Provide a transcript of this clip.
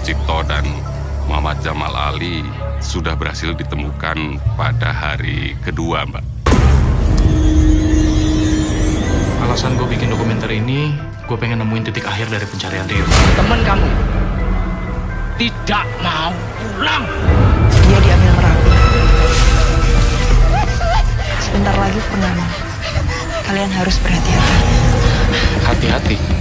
Sucipto dan Muhammad Jamal Ali sudah berhasil ditemukan pada hari kedua, Mbak. Alasan gue bikin dokumenter ini, gue pengen nemuin titik akhir dari pencarian Rio. Teman kamu tidak mau pulang. Dia diambil Merapi. Sebentar lagi purnama. Kalian harus berhati-hati. Hati-hati.